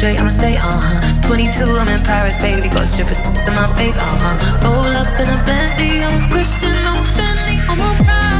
straight, I'ma stay, uh huh. 22, I'm in Paris, baby, got strippers in my face, uh huh. Roll up in a Bentley, I'm Christian, I'm Fendi, I'm a Prada.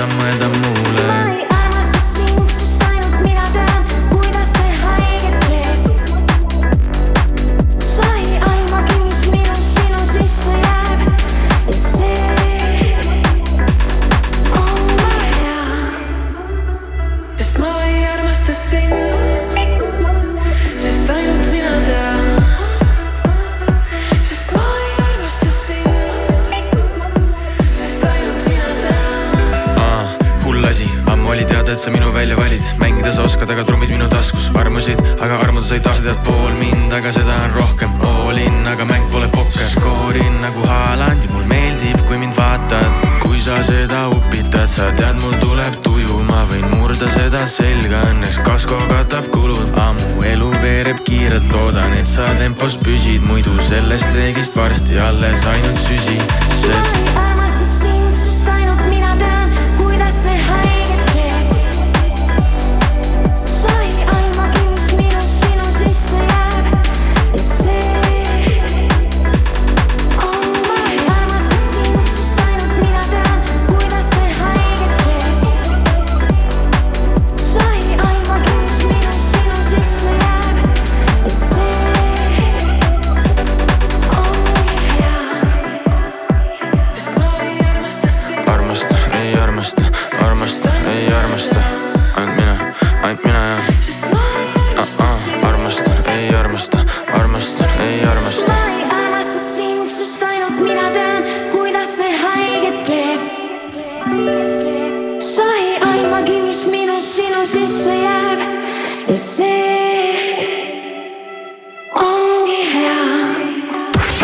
siis ei suuda mõelda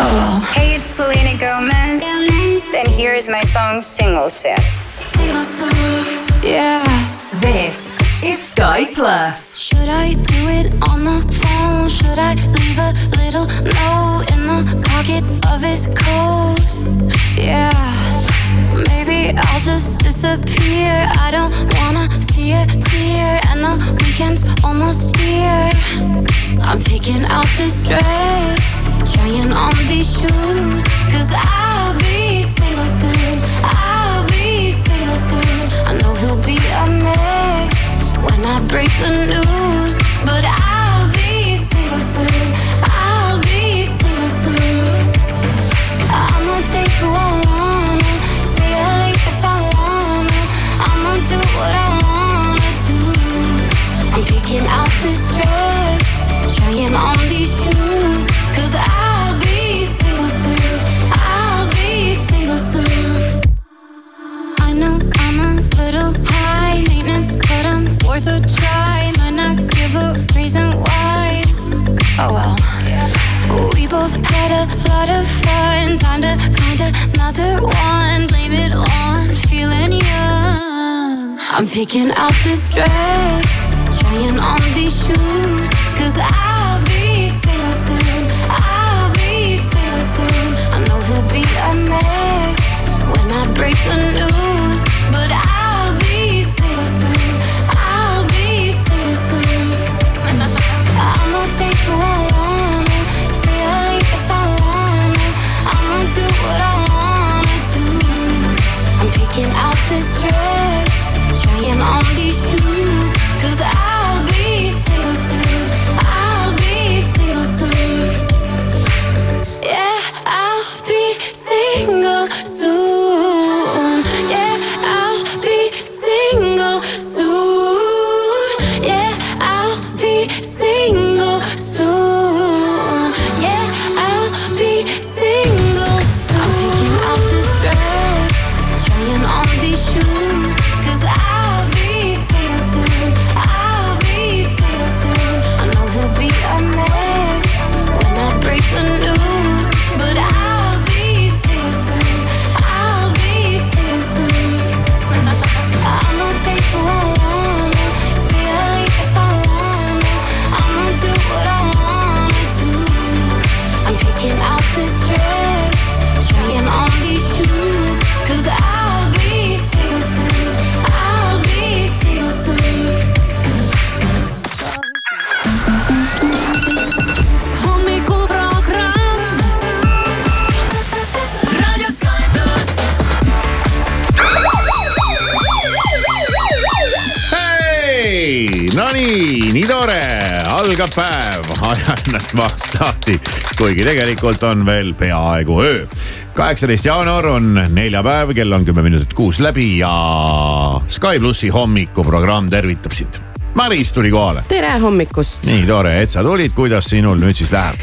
Hey, it's Selena Gomez. Gomez. Then here is my song Single Sip. Single Sip. Yeah. This is Sky Plus. Should I do it on the phone? Should I leave a little note in the pocket of his coat? Yeah. Maybe I'll just disappear. I don't wanna see a tear, and the weekend's almost here. I'm picking out this dress trying on these shoes. Cause I'll be single soon. I'll be single soon. I know he'll be a mess When I break the news. But I'll be single soon. I'll be single soon. I'ma take who I wanna. Stay late if I wanna. I'ma do what I wanna do. I'm picking out this dress Trying on these shoes. worth a try. Might not give a reason why. Oh well. We both had a lot of fun. Time to find another one. Blame it on feeling young. I'm picking out this dress, trying on these shoes. Cause I'll be single soon. I'll be single soon. I know he'll be a mess when I break the news. mystery päev, aja ennast maast lahti, kuigi tegelikult on veel peaaegu öö. kaheksateist jaanuar on neljapäev, kell on kümme minutit kuus läbi ja Sky plussi hommikuprogramm tervitab sind. Maris tuli kohale. tere hommikust. nii tore, et sa tulid, kuidas sinul nüüd siis läheb?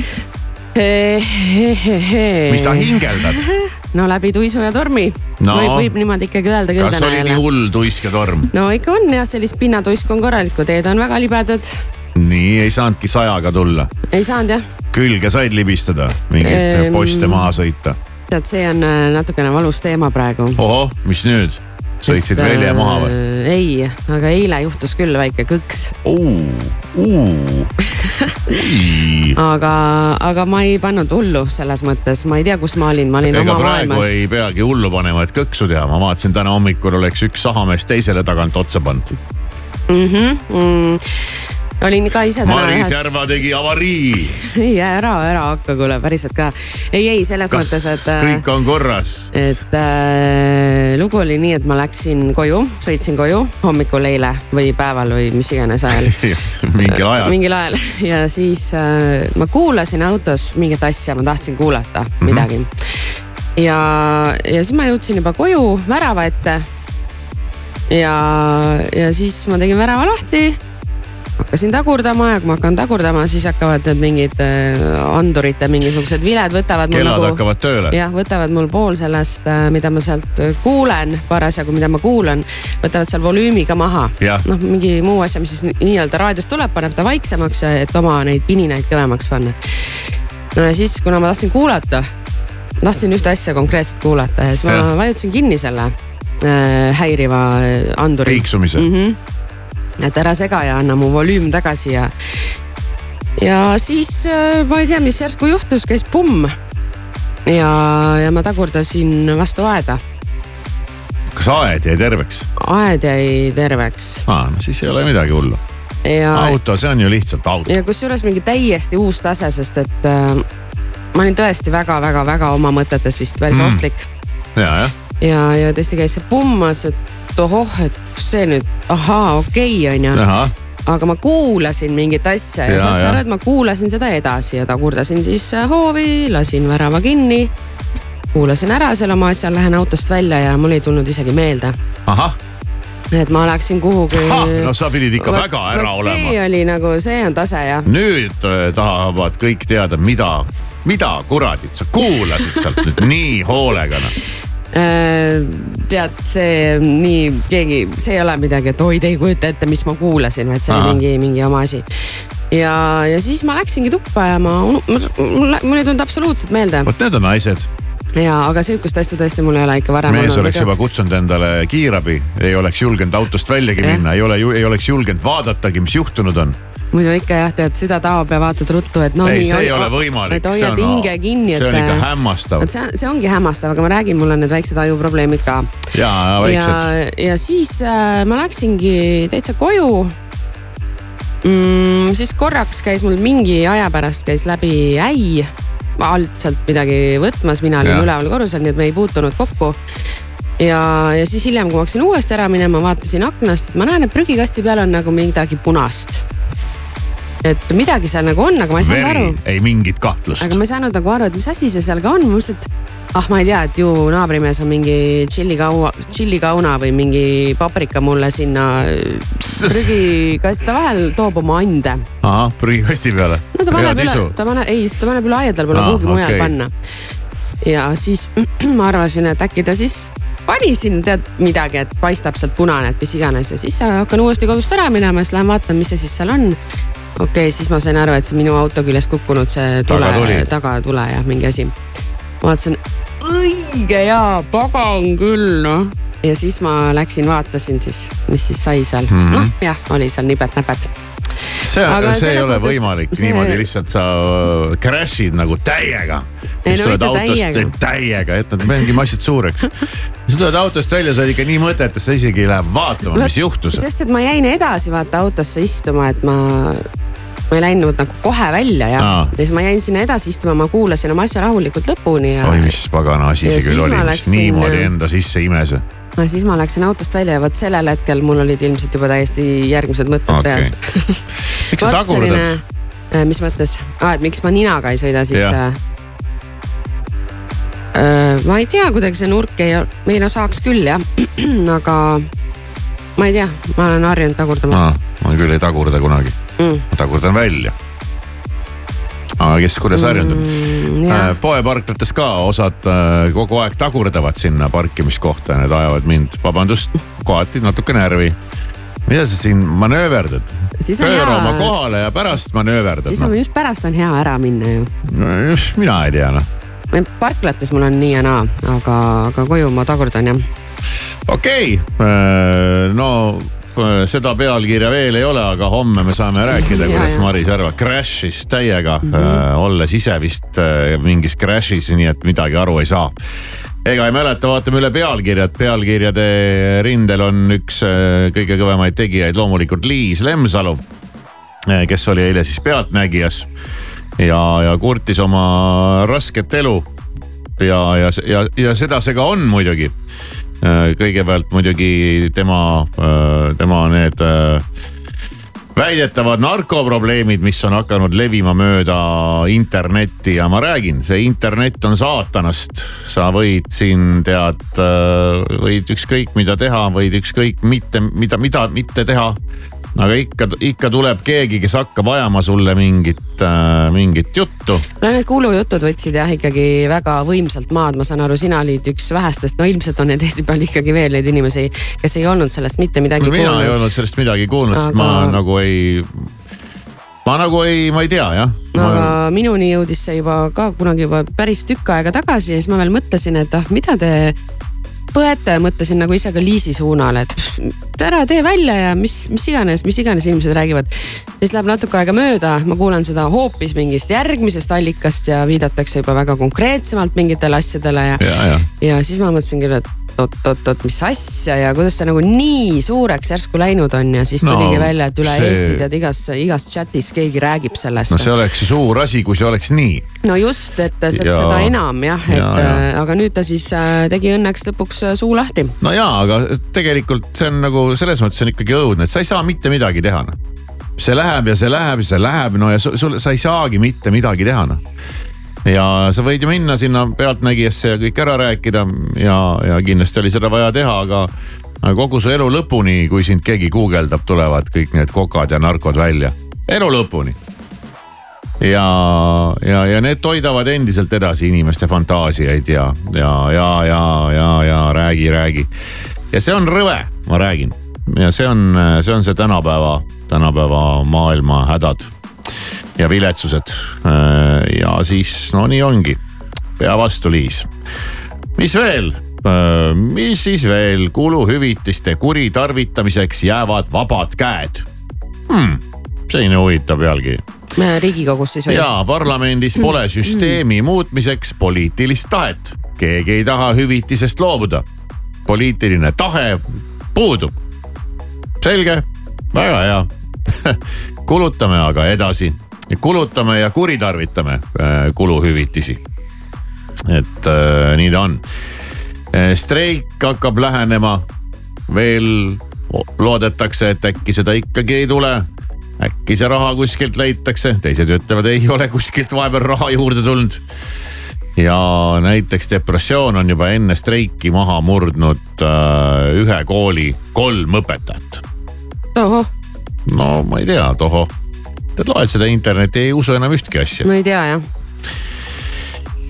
mis sa hingeldad? no läbi tuisu ja tormi no,. võib, võib niimoodi ikkagi öelda küll. kas oli nii hull tuisk ja torm? no ikka on jah, sellist pinnatuisku on korralikku, teed on väga libedad. Nii, ei saanudki sajaga tulla? ei saanud jah. külge said libistada, mingeid ehm, poste maha sõita? tead, see on äh, natukene valus teema praegu. ohoh, mis nüüd? sõitsid velje maha või? Äh, ei, aga eile juhtus küll väike kõks. aga, aga ma ei pannud hullu selles mõttes, ma ei tea, kus ma olin, ma olin ega oma maailmas. ei peagi hullu panema, et kõksu teha, ma vaatasin täna hommikul oleks üks sahamees teisele tagant otsa pannud mm. -hmm, mm olin ka ise täna Maris ühes... Järva tegi avarii. ei ära, ära hakka, kuule päriselt ka. ei, ei selles Kas mõttes, et. Äh, kõik on korras? et äh, lugu oli nii, et ma läksin koju, sõitsin koju hommikul eile või päeval või mis iganes ajal mingil ajal. mingil ajal ja siis äh, ma kuulasin autos mingit asja, ma tahtsin kuulata mm -hmm. midagi. ja, ja siis ma jõudsin juba koju värava ette. ja, ja siis ma tegin värava lahti hakkasin tagurdama ja kui ma hakkan tagurdama, siis hakkavad need mingid äh, andurite mingisugused viled võtavad. kellad nagu, hakkavad tööle. jah, võtavad mul pool sellest, äh, mida ma sealt äh, kuulen parasjagu, mida ma kuulan, võtavad seal volüümi ka maha. noh, mingi muu asja, mis siis nii-öelda raadiost tuleb, paneb ta vaiksemaks, et oma neid pininaid kõvemaks panna. no ja siis, kuna ma tahtsin kuulata, tahtsin ühte asja konkreetselt kuulata ja siis ma ja. vajutasin kinni selle äh, häiriva anduri. piiksumise mm. -hmm et ära sega ja anna mu volüüm tagasi ja. ja siis äh, ma ei tea, mis järsku juhtus, käis pumm. ja, ja ma tagurdasin vastu aeda. kas aed jäi terveks? aed jäi terveks. aa, no siis ei ole midagi hullu ja.... auto, see on ju lihtsalt auto. ja kusjuures mingi täiesti uus tase, sest et äh, ma olin tõesti väga-väga-väga oma mõtetes vist päris mm. ohtlik. ja, jah. ja, ja tõesti käis see pummas, et ohoh, et kus see nüüd, ahaa, okei okay,, onju aga ma kuulasin mingit asja ja, ja saad sa aru, et ma kuulasin seda edasi ja tagurdasin siis hoovi, lasin värava kinni. kuulasin ära selle oma asja, lähen autost välja ja mul ei tulnud isegi meelde. ahah et ma läksin kuhugi. no sa pidid ikka võt, väga ära võt, olema. see oli nagu, see on tase jah. nüüd äh, tahavad kõik teada, mida, mida kuradit sa kuulasid sealt nüüd nii hoolega noh Äh, tead, see nii keegi, see ei ole midagi, et oi, te ei kujuta ette, mis ma kuulasin, vaid see oli mingi, mingi oma asi. ja, ja siis ma läksingi tuppa ja ma, mul, mul ei tulnud absoluutselt meelde. vot need on naised ja, aga sihukest asja tõesti mul ei ole ikka varem olnud. mees oleks juba kutsunud endale kiirabi, ei oleks julgenud autost väljagi ja. minna, ei ole, ei oleks julgenud vaadatagi, mis juhtunud on muidu ikka jah, tead süda taob ja vaatad ruttu, et no ei, nii. see ei ole võimalik. et hoiad hinge kinni. see on ikka hämmastav. see, see ongi hämmastav, aga ma räägin, mul on need väiksed ajuprobleemid ka. ja, väiksed. ja, siis äh, ma läksingi täitsa koju mm,. siis korraks käis mul mingi aja pärast käis läbi äi alt sealt midagi võtmas, mina olin üleval korrusel, nii et me ei puutunud kokku ja, ja siis hiljem, kui ma hakkasin uuesti ära minema, vaatasin aknast, ma näen, et prügikasti peal on nagu midagi punast et midagi seal nagu on, aga ma ei saanud aru. ei mingit kahtlust. aga ma ei saanud nagu aru, et mis asi see seal ka on, ma mõtlesin, et ah, ma ei tea, et ju naabrimees on mingi tšillikaua, tšillikauna või mingi paprika mulle sinna prügikasti, ta vahel toob oma ande. ahah, prügikasti peale? no ta paneb üle, ta paneb, ei, ta paneb üle aia, tal pole kuhugi okay. mujal panna. ja siis ma arvasin, et äkki ta siis pani sinna tead midagi, et paistab sealt punane, et mis iganes ja siis hakkan uuesti kodust ära minema, siis lähen vaatan, mis see siis seal on okei okay,, siis ma sain aru, et see minu auto küljest kukkunud see tule, tagatule jah, mingi asi. vaatasin, õige hea, pagan küll noh. ja siis ma läksin, vaatasin siis, mis siis sai seal mm -hmm., noh jah, oli seal nipet-näpet see, see ei ole võimalik see... niimoodi lihtsalt sa äh, crash'id nagu täiega. siis no, tuled autost täiega, täiega, jätad mingi massid suureks. siis tuled autost välja, sa oled ikka nii mõtetes, sa isegi ei lähe vaatama, mis juhtus. sest et ma jäin edasi vaata autosse istuma, et ma ma ei läinud nagu kohe välja ja, ja siis ma jäin sinna edasi istuma, ma kuulasin oma asja rahulikult lõpuni ja. oi, mis pagana asi see küll oli, mis niimoodi enda sisse imes. no siis ma läksin autost välja ja vot sellel hetkel mul olid ilmselt juba täiesti järgmised mõtted Okei. peas miks sa tagurdad? äh, mis mõttes ah,, et miks ma ninaga ei sõida, siis äh, äh, ma ei tea, kuidagi see nurk ei, ei no saaks küll jah, aga ma ei tea, ma olen harjunud tagurdama ma küll ei tagurda kunagi mm., ma tagurdan välja. aga kes kuidas Mm, äh, jah.. poeparklates ka osad äh, kogu aeg tagurdavad sinna parkimiskohta ja need ajavad mind, vabandust, kohati natuke närvi. mida sa siin manööverdad? Pööra oma kohale ja pärast manööverdad siis on no.. just pärast on hea ära minna ju. no mina ei tea noh. parklates mul on nii ja naa, aga, aga koju ma tagurdan jah. okei okay., no äh, seda pealkirja veel ei ole, aga homme me saame rääkida, kuidas. Maris Järva crash'is täiega mm, -hmm. olles ise vist äh, mingis crash'is, nii et midagi aru ei saa. ega ei mäleta, vaatame üle pealkirjad, pealkirjade rindel on üks äh, kõige kõvemaid tegijaid loomulikult Liis Lemsalu, kes oli eile siis Pealtnägijas ja, ja kurtis oma rasket elu. ja, ja, ja, ja seda see ka on muidugi kõigepealt muidugi tema, tema need väidetavad narkoprobleemid, mis on hakanud levima mööda internetti ja ma räägin, see internet on saatanast. sa võid siin tead, võid ükskõik mida teha, võid ükskõik mitte, mida, mida mitte teha aga ikka, ikka tuleb keegi, kes hakkab ajama sulle mingit äh,, mingit juttu. no need kuulujutud võtsid jah ikkagi väga võimsalt maad, ma saan aru, sina olid üks vähestest, no ilmselt on neid Eesti peal ikkagi veel neid inimesi, kes ei olnud sellest mitte midagi no, mina kuulnud. ei olnud sellest midagi kuulnud aga..., sest Aga- ma nagu ei, ma nagu ei, ma ei tea jah. aga ma... minuni jõudis see juba ka kunagi juba päris tükk aega tagasi ja siis ma veel mõtlesin, et ah, mida te põete, mõtlesin nagu ise ka Liisi suunal, et pff, ära tee välja ja mis, mis iganes, mis iganes inimesed räägivad. siis läheb natuke aega mööda, ma kuulan seda hoopis mingist järgmisest allikast ja viidatakse juba väga konkreetsemalt mingitele asjadele ja, ja, ja. ja siis ma mõtlesin küll, et oot-oot-oot, mis asja ja kuidas see nagu nii suureks järsku läinud on ja siis No, tuligi välja, et üle see-. Eesti tead igas, igas chatis keegi räägib sellest no see oleks ju suur asi, kui see oleks nii. no just, et seda, Ja- seda enam jah, et ja, ja, ja. ja. aga nüüd ta siis äh, tegi õnneks lõpuks äh, suu lahti. no jaa, aga tegelikult see on nagu selles mõttes on ikkagi õudne, et sa ei saa mitte midagi teha noh. see läheb ja see läheb ja see läheb, no ja sul, sa ei saagi mitte midagi teha noh. Ja sa võid ju minna sinna Pealtnägijasse ja kõik ära rääkida ja, ja kindlasti oli seda vaja teha, aga aga kogu su elu lõpuni, kui sind keegi guugeldab, tulevad kõik need kokad ja narkod välja, elu lõpuni ja, ja, ja need toidavad endiselt edasi inimeste fantaasiaid ja, ja, ja, ja, ja, ja räägi, räägi. ja see on rõve, ma räägin. ja see on, see on see tänapäeva, tänapäeva maailma hädad ja viletsused. ja siis no nii ongi, pea vastu, Liis. mis veel? mis siis veel, kuluhüvitiste kuritarvitamiseks jäävad vabad käed hmm,. selline huvitav pealkiri riigikogus siis või? ja parlamendis pole süsteemi muutmiseks poliitilist tahet. keegi ei taha hüvitisest loobuda. poliitiline tahe puudub. selge, väga hea kulutame aga edasi, kulutame ja kuritarvitame äh, kuluhüvitisi. et äh, nii ta on. streik hakkab lähenema, veel loodetakse, et äkki seda ikkagi ei tule äkki see raha kuskilt leitakse, teised ütlevad, ei ole kuskilt vahepeal raha juurde tulnud. ja näiteks depressioon on juba enne streiki maha murdnud äh, ühe kooli kolm õpetajat. No ma ei tea, tohoh. Tead, loed seda internetti, ei usu enam ühtki asja. ma ei tea jah.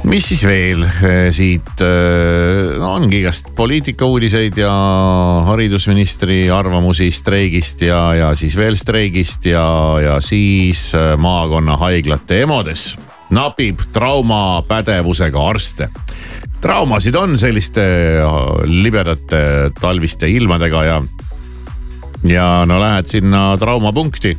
mis siis veel eh, siit eh, no, ongi igast poliitikauudiseid ja haridusministri arvamusi streigist ja, ja siis veel streigist ja, ja siis eh, maakonnahaiglate EMO-des napib traumapädevusega arste. traumasid on selliste libedate talviste ilmadega ja, ja no lähed sinna traumapunkti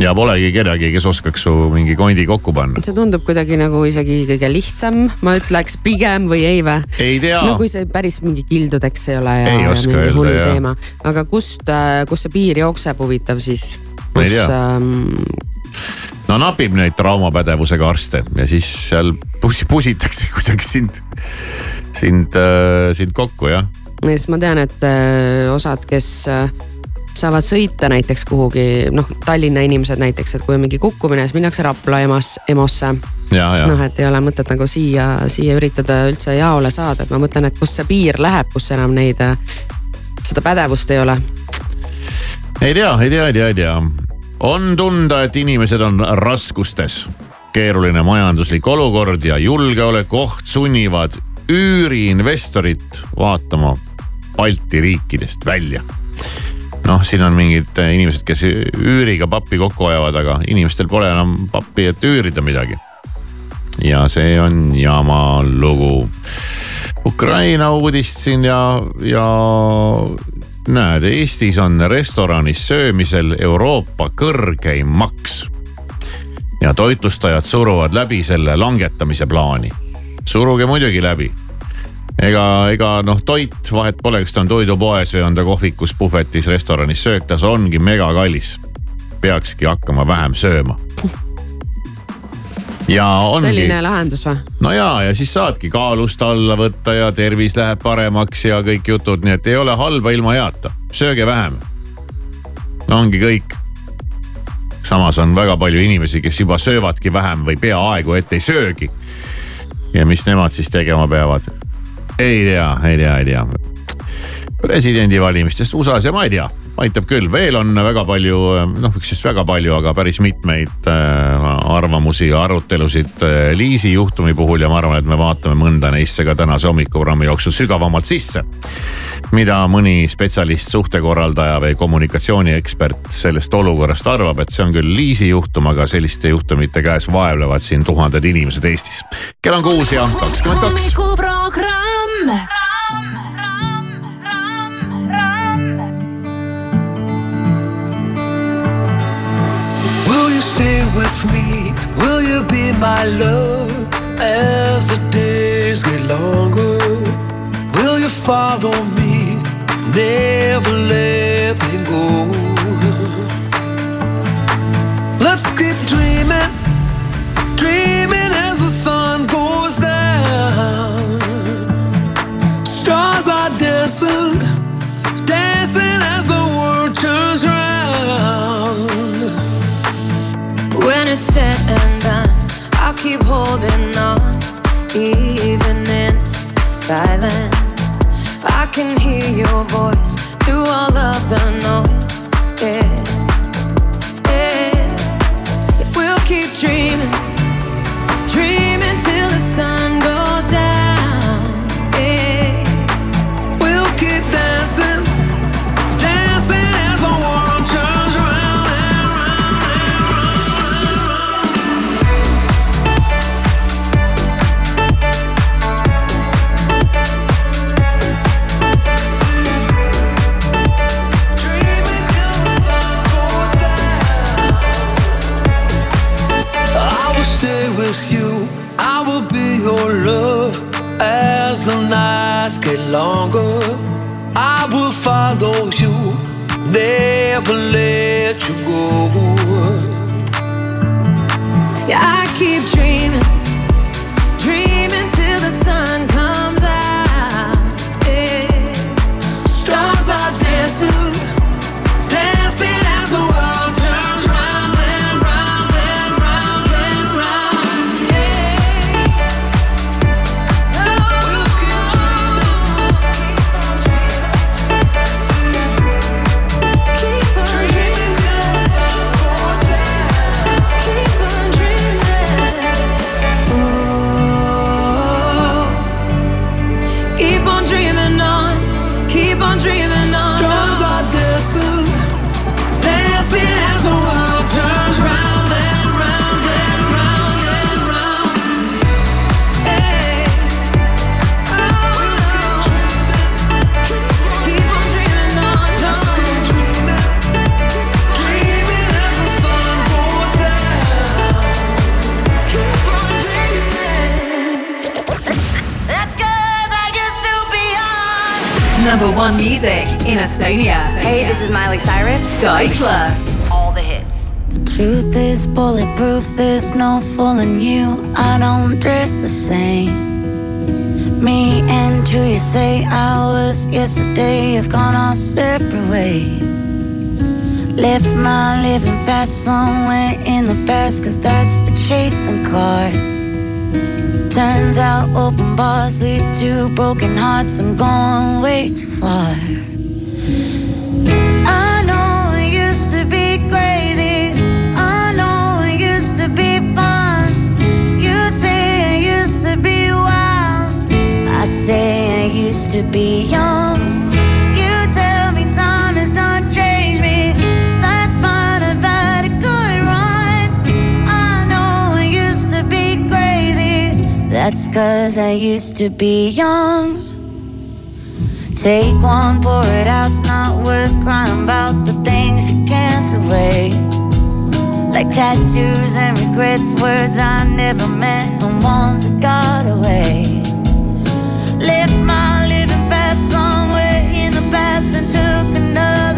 ja polegi kedagi, kes oskaks su mingi kondi kokku panna. see tundub kuidagi nagu isegi kõige lihtsam, ma ütleks pigem või ei vä? ei tea. no kui see päris mingi kildudeks ei ole ja, Ei ja mingi öelda, hull jah. teema. aga kust, kust see piir jookseb, huvitav siis? kus ähm, no napib neid traumapädevusega arste ja siis seal pus, pusitakse kuidagi sind, sind äh,, sind kokku jah. Siis ma tean, et äh, osad, kes äh, saavad sõita näiteks kuhugi, noh Tallinna inimesed näiteks, et kui on mingi kukkumine, siis minnakse Rapla EMO-sse, EMO-sse. noh, et ei ole mõtet nagu siia, siia üritada üldse jaole saada, et ma mõtlen, et kust see piir läheb, kus enam neid, äh, seda pädevust ei ole. ei tea, ei tea, ei tea, ei tea on tunda, et inimesed on raskustes. keeruline majanduslik olukord ja julgeolekuoht sunnivad üüriinvestorit vaatama Balti riikidest välja. noh, siin on mingid inimesed, kes üüriga pappi kokku ajavad, aga inimestel pole enam pappi, et üürida midagi. ja see on jama lugu. Ukraina uudist siin ja, ja näed, Eestis on restoranis söömisel Euroopa kõrgeim maks. ja toitlustajad suruvad läbi selle langetamise plaani. suruge muidugi läbi. Ega, ega noh, toit vahet pole, kas ta on toidupoes või on ta kohvikus, puhvetis, restoranis söök, ta ongi megakallis. peakski hakkama vähem sööma ja ongi. selline lahendus või? no ja, ja siis saadki kaalust alla võtta ja tervis läheb paremaks ja kõik jutud, nii et ei ole halba ilma heata, sööge vähem. ongi kõik. samas on väga palju inimesi, kes juba söövadki vähem või peaaegu et ei söögi. ja mis nemad siis tegema peavad? Ei tea, ei tea, ei tea. presidendivalimistest USA-s ja ma ei tea aitab küll, veel on väga palju, noh üksteist väga palju, aga päris mitmeid äh, arvamusi ja arutelusid äh, Liisi juhtumi puhul ja ma arvan, et me vaatame mõnda neisse ka tänase hommikuprogrammi jooksul sügavamalt sisse. mida mõni spetsialist, suhtekorraldaja või kommunikatsiooniekspert sellest olukorrast arvab, et see on küll Liisi juhtum, aga selliste juhtumite käes vaevlevad siin tuhanded inimesed Eestis. kell on kuus ja kakskümmend kaks. hommikuprogramm stay with me? Will you be my love as the days get longer? Will you follow me? Never let me go. Let's keep dreaming, dreaming Stars are dancing, dancing as the world turns round. When it's said and done, I'll keep holding on, even in silence. I can hear your voice through all of the noise. Yeah, yeah. We'll keep dreaming longer, I will follow you, never let you go. Yesterday have gone our separate ways. Left my living fast somewhere in the past, cause that's for chasing cars. Turns out open bars lead to broken hearts and going way too far. I know it used to be crazy. I know it used to be fun. You say it used to be wild. I say I used to be young. That's cause I used to be young. Take one, pour it out, it's not worth crying about the things you can't erase. Like tattoos and regrets, words I never meant, and ones that got away. Left my living fast somewhere in the past and took another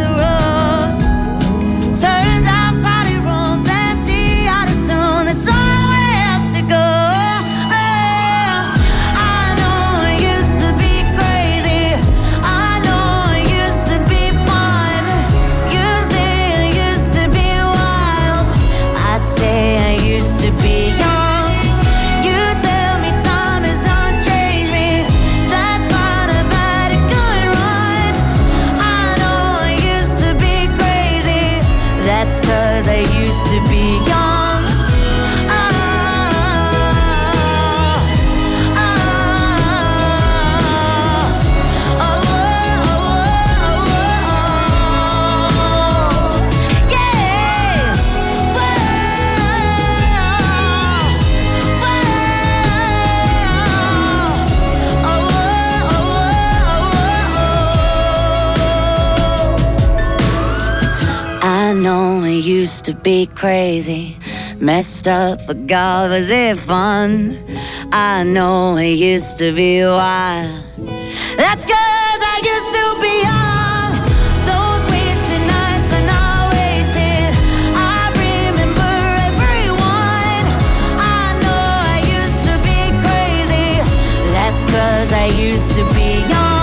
used to be crazy, messed up, but God, was it fun? I know it used to be wild. That's cause I used to be young. Those wasted nights are not wasted. I remember everyone. I know I used to be crazy. That's cause I used to be young.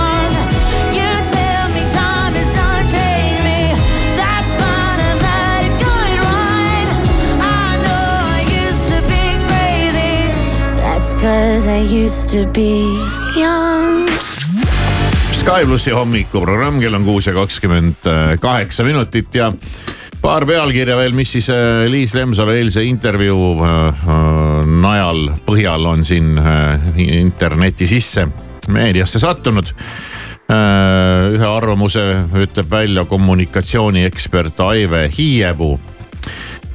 Cause I used to be young. Sky plussi hommikuprogramm, kell on kuus ja kakskümmend kaheksa minutit ja paar pealkirja veel, mis siis äh, Liis Lemsalu eilse intervjuu äh, äh, najal, põhjal on siin äh, interneti sisse, meediasse sattunud. ühe arvamuse ütleb välja kommunikatsiooniekspert Aive Hiiepuu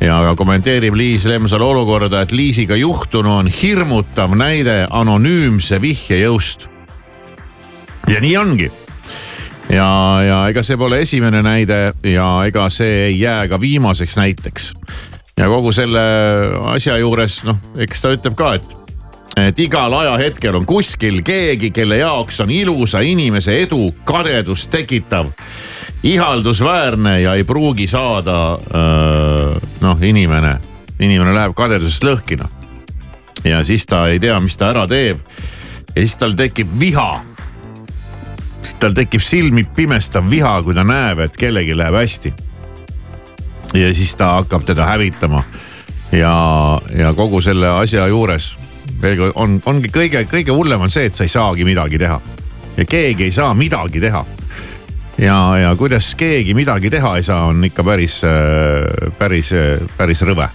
ja kommenteerib Liis Lemsalu olukorda, et Liisiga juhtunu on hirmutav näide anonüümse vihje jõust. ja nii ongi ja, ja ega see pole esimene näide ja ega see ei jää ka viimaseks näiteks. ja kogu selle asja juures noh, eks ta ütleb ka, et, et igal ajahetkel on kuskil keegi, kelle jaoks on ilusa inimese edu kadedust tekitav, ihaldusväärne ja ei pruugi saada öö, noh, inimene, inimene läheb kadedusest lõhki noh. ja siis ta ei tea, mis ta ära teeb. ja siis tal tekib viha tal tekib silmi pimestav viha, kui ta näeb, et kellelgi läheb hästi. ja siis ta hakkab teda hävitama. ja, ja kogu selle asja juures veel kord on, ongi kõige, kõige hullem on see, et sa ei saagi midagi teha. ja keegi ei saa midagi teha. Ja, ja kuidas keegi midagi teha ei saa, on ikka päris, päris, päris rõve.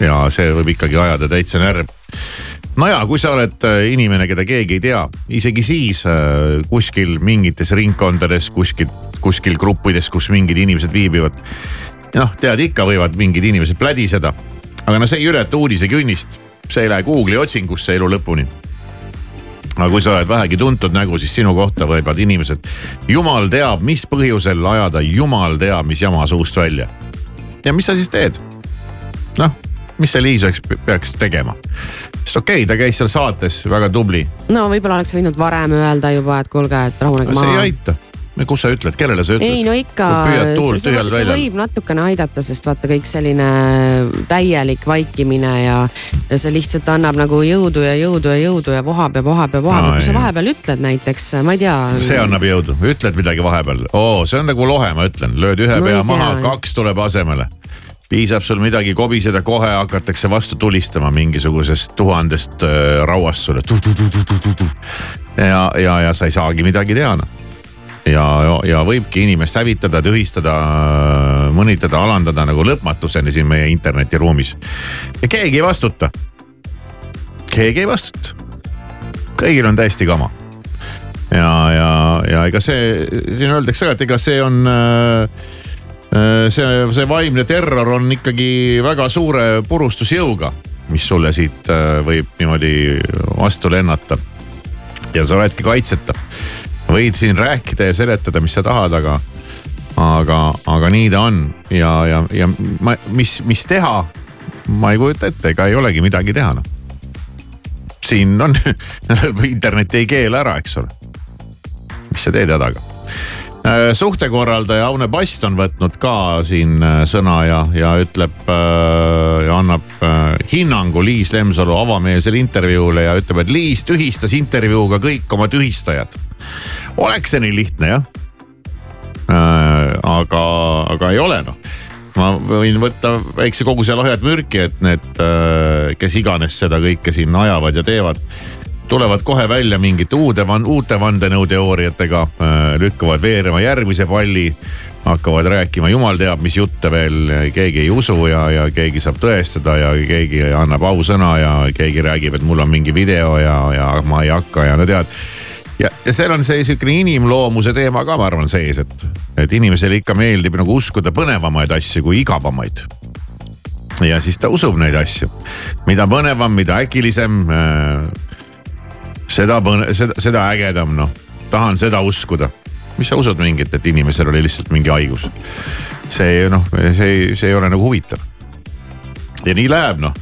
ja see võib ikkagi ajada täitsa närvi no ja kui sa oled inimene, keda keegi ei tea, isegi siis äh, kuskil mingites ringkondades, kuskil, kuskil gruppides, kus mingid inimesed viibivad. noh, tead ikka võivad mingid inimesed plädiseda, aga no see ei ületa uudisekünnist, see ei lähe Google'i otsingusse elu lõpuni. Aga kui sa oled vähegi tuntud nägu, siis sinu kohta võivad inimesed, jumal teab, mis põhjusel ajada, jumal teab, mis jama suust välja. ja mis sa siis teed? noh mis see Liis oleks, peaks tegema? sest okei okay,, ta käis seal saates väga tubli. no võib-olla oleks võinud varem öelda juba, et kuulge, et rahunege see maha. ei aita, kus sa ütled, kellele sa ütled? ei no ikka, see, see, see võib natukene aidata, sest vaata kõik selline täielik vaikimine ja, ja see lihtsalt annab nagu jõudu ja jõudu ja jõudu ja vohab ja vohab ja vohab. Kui sa vahepeal ütled näiteks, ma ei tea. see annab jõudu, ütled midagi vahepeal, oo, see on nagu lohe, ma ütlen, lööd ühe No pea maha, kaks tuleb asemele. piisab sul midagi kobiseda, kohe hakatakse vastu tulistama mingisugusest tuhandest äh, rauast sulle. ja, ja, ja sa ei saagi midagi teha noh ja, ja, võibki inimest hävitada, tühistada, mõnitada, alandada nagu lõpmatuseni siin meie internetiruumis. ja keegi ei vastuta. keegi ei vastuta. kõigil on täiesti kama. ja, ja, ja ega see, siin öeldakse ka, et ega see on äh, see, see vaimne terror on ikkagi väga suure purustusjõuga, mis sulle siit äh, võib niimoodi vastu lennata. ja sa oledki kaitseta võid siin rääkida ja seletada, mis sa tahad, aga, aga, aga nii ta on ja, ja, ja ma, mis, mis teha, ma ei kujuta ette, ega ei olegi midagi teha noh. siin on internet ei keela ära, eks ole. mis sa teed hädaga suhtekorraldaja Aune Past on võtnud ka siin äh, sõna ja, ja ütleb äh, ja annab äh, hinnangu Liis Lemsalu avameelsele intervjuule ja ütleb, et Liis tühistas intervjuuga kõik oma tühistajad. oleks see nii lihtne jah äh,? aga, aga ei ole noh ma võin võtta väikse koguse lahjat mürki, et need, kes iganes seda kõike siin ajavad ja teevad tulevad kohe välja mingite uude, uute vandenõuteooriatega, lükkavad veerema järgmise palli. hakkavad rääkima jumal teab mis jutte veel, keegi ei usu ja, ja keegi saab tõestada ja keegi annab ausõna ja keegi räägib, et mul on mingi video ja, ja ma ei hakka ja no tead. ja, ja seal on see sihukene inimloomuse teema ka, ma arvan, sees, et, et inimesele ikka meeldib nagu uskuda põnevamaid asju kui igavamaid ja siis ta usub neid asju, mida põnevam, mida äkilisem seda põne-, seda, seda ägedam noh, tahan seda uskuda. mis sa usud mingit, et inimesel oli lihtsalt mingi haigus? see noh, see, see ei ole nagu huvitav. ja nii läheb noh.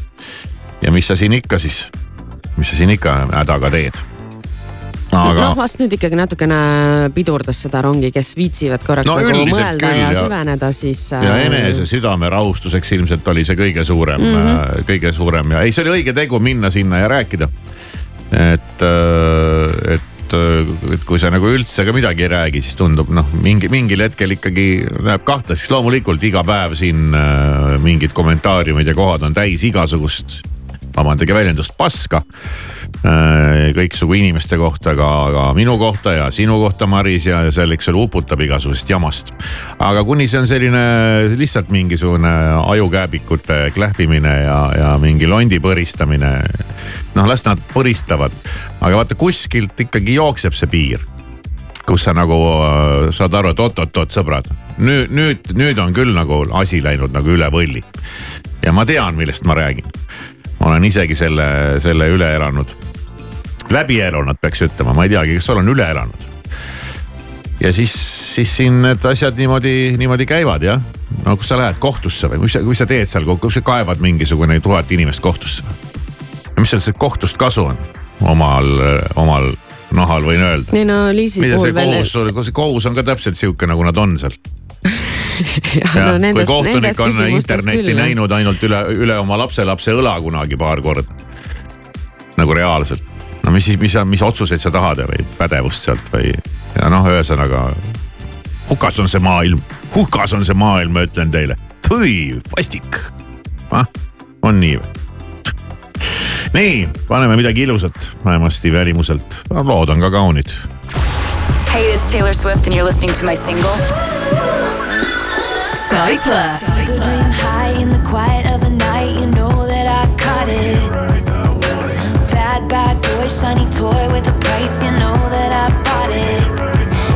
ja mis sa siin ikka siis, mis sa siin ikka hädaga teed? aga. noh, vast nüüd ikkagi natukene pidurdas seda rongi, kes viitsivad korraks no, nagu mõelda küll, ja, ja süveneda, siis. ja enese südame rahustuseks ilmselt oli see kõige suurem mm, -hmm. kõige suurem ja ei, see oli õige tegu minna sinna ja rääkida et, et, et kui sa nagu üldse ka midagi ei räägi, siis tundub noh, mingi mingil hetkel ikkagi läheb kahtlaseks. loomulikult iga päev siin äh, mingid kommentaariumid ja kohad on täis igasugust, vabandage väljendust, paska äh,. Kõiksugu inimeste kohta, ka, ka minu kohta ja sinu kohta, Maris ja seal, eks ole, uputab igasugusest jamast. aga kuni see on selline lihtsalt mingisugune ajukääbikute klähvimine ja, ja mingi londi põristamine noh, las nad põristavad, aga vaata kuskilt ikkagi jookseb see piir. Kus sa nagu äh, saad aru, et oot-oot-oot sõbrad, nüüd, nüüd, nüüd on küll nagu asi läinud nagu üle võlli. ja ma tean, millest ma räägin. ma olen isegi selle, selle üle elanud. läbi elanud, peaks ütlema, ma ei teagi, kas olen üle elanud. ja siis, siis siin need asjad niimoodi, niimoodi käivad jah. no kus sa lähed kohtusse või mis sa, mis sa teed seal, kus sa kaevad mingisugune tuhat inimest kohtusse mis sellest kohtust kasu on omal, omal nahal võin öelda. ei no Liisi puhul kohus veel..., see kohus on ka täpselt sihuke, nagu nad on seal. ja, no nendes, kui kohtunik on internetti küll, näinud ainult üle, üle oma lapselapse õla kunagi paar korda. nagu reaalselt, no mis siis, mis, mis otsuseid sa tahad või pädevust sealt või ja noh, ühesõnaga hukas on see maailm, hukas on see maailm, ma ütlen teile. tüi, vastik ah,, on nii või? Nii, paneme midagi ilusat, vähemasti välimuselt, lood on ka kaunid. Hey, it's Taylor Swift and you're listening to my single. Sky Plus. Go dream high in the quiet of the night, you know that I caught it. Bad, bad boy, shiny toy with a price, you know that I bought it.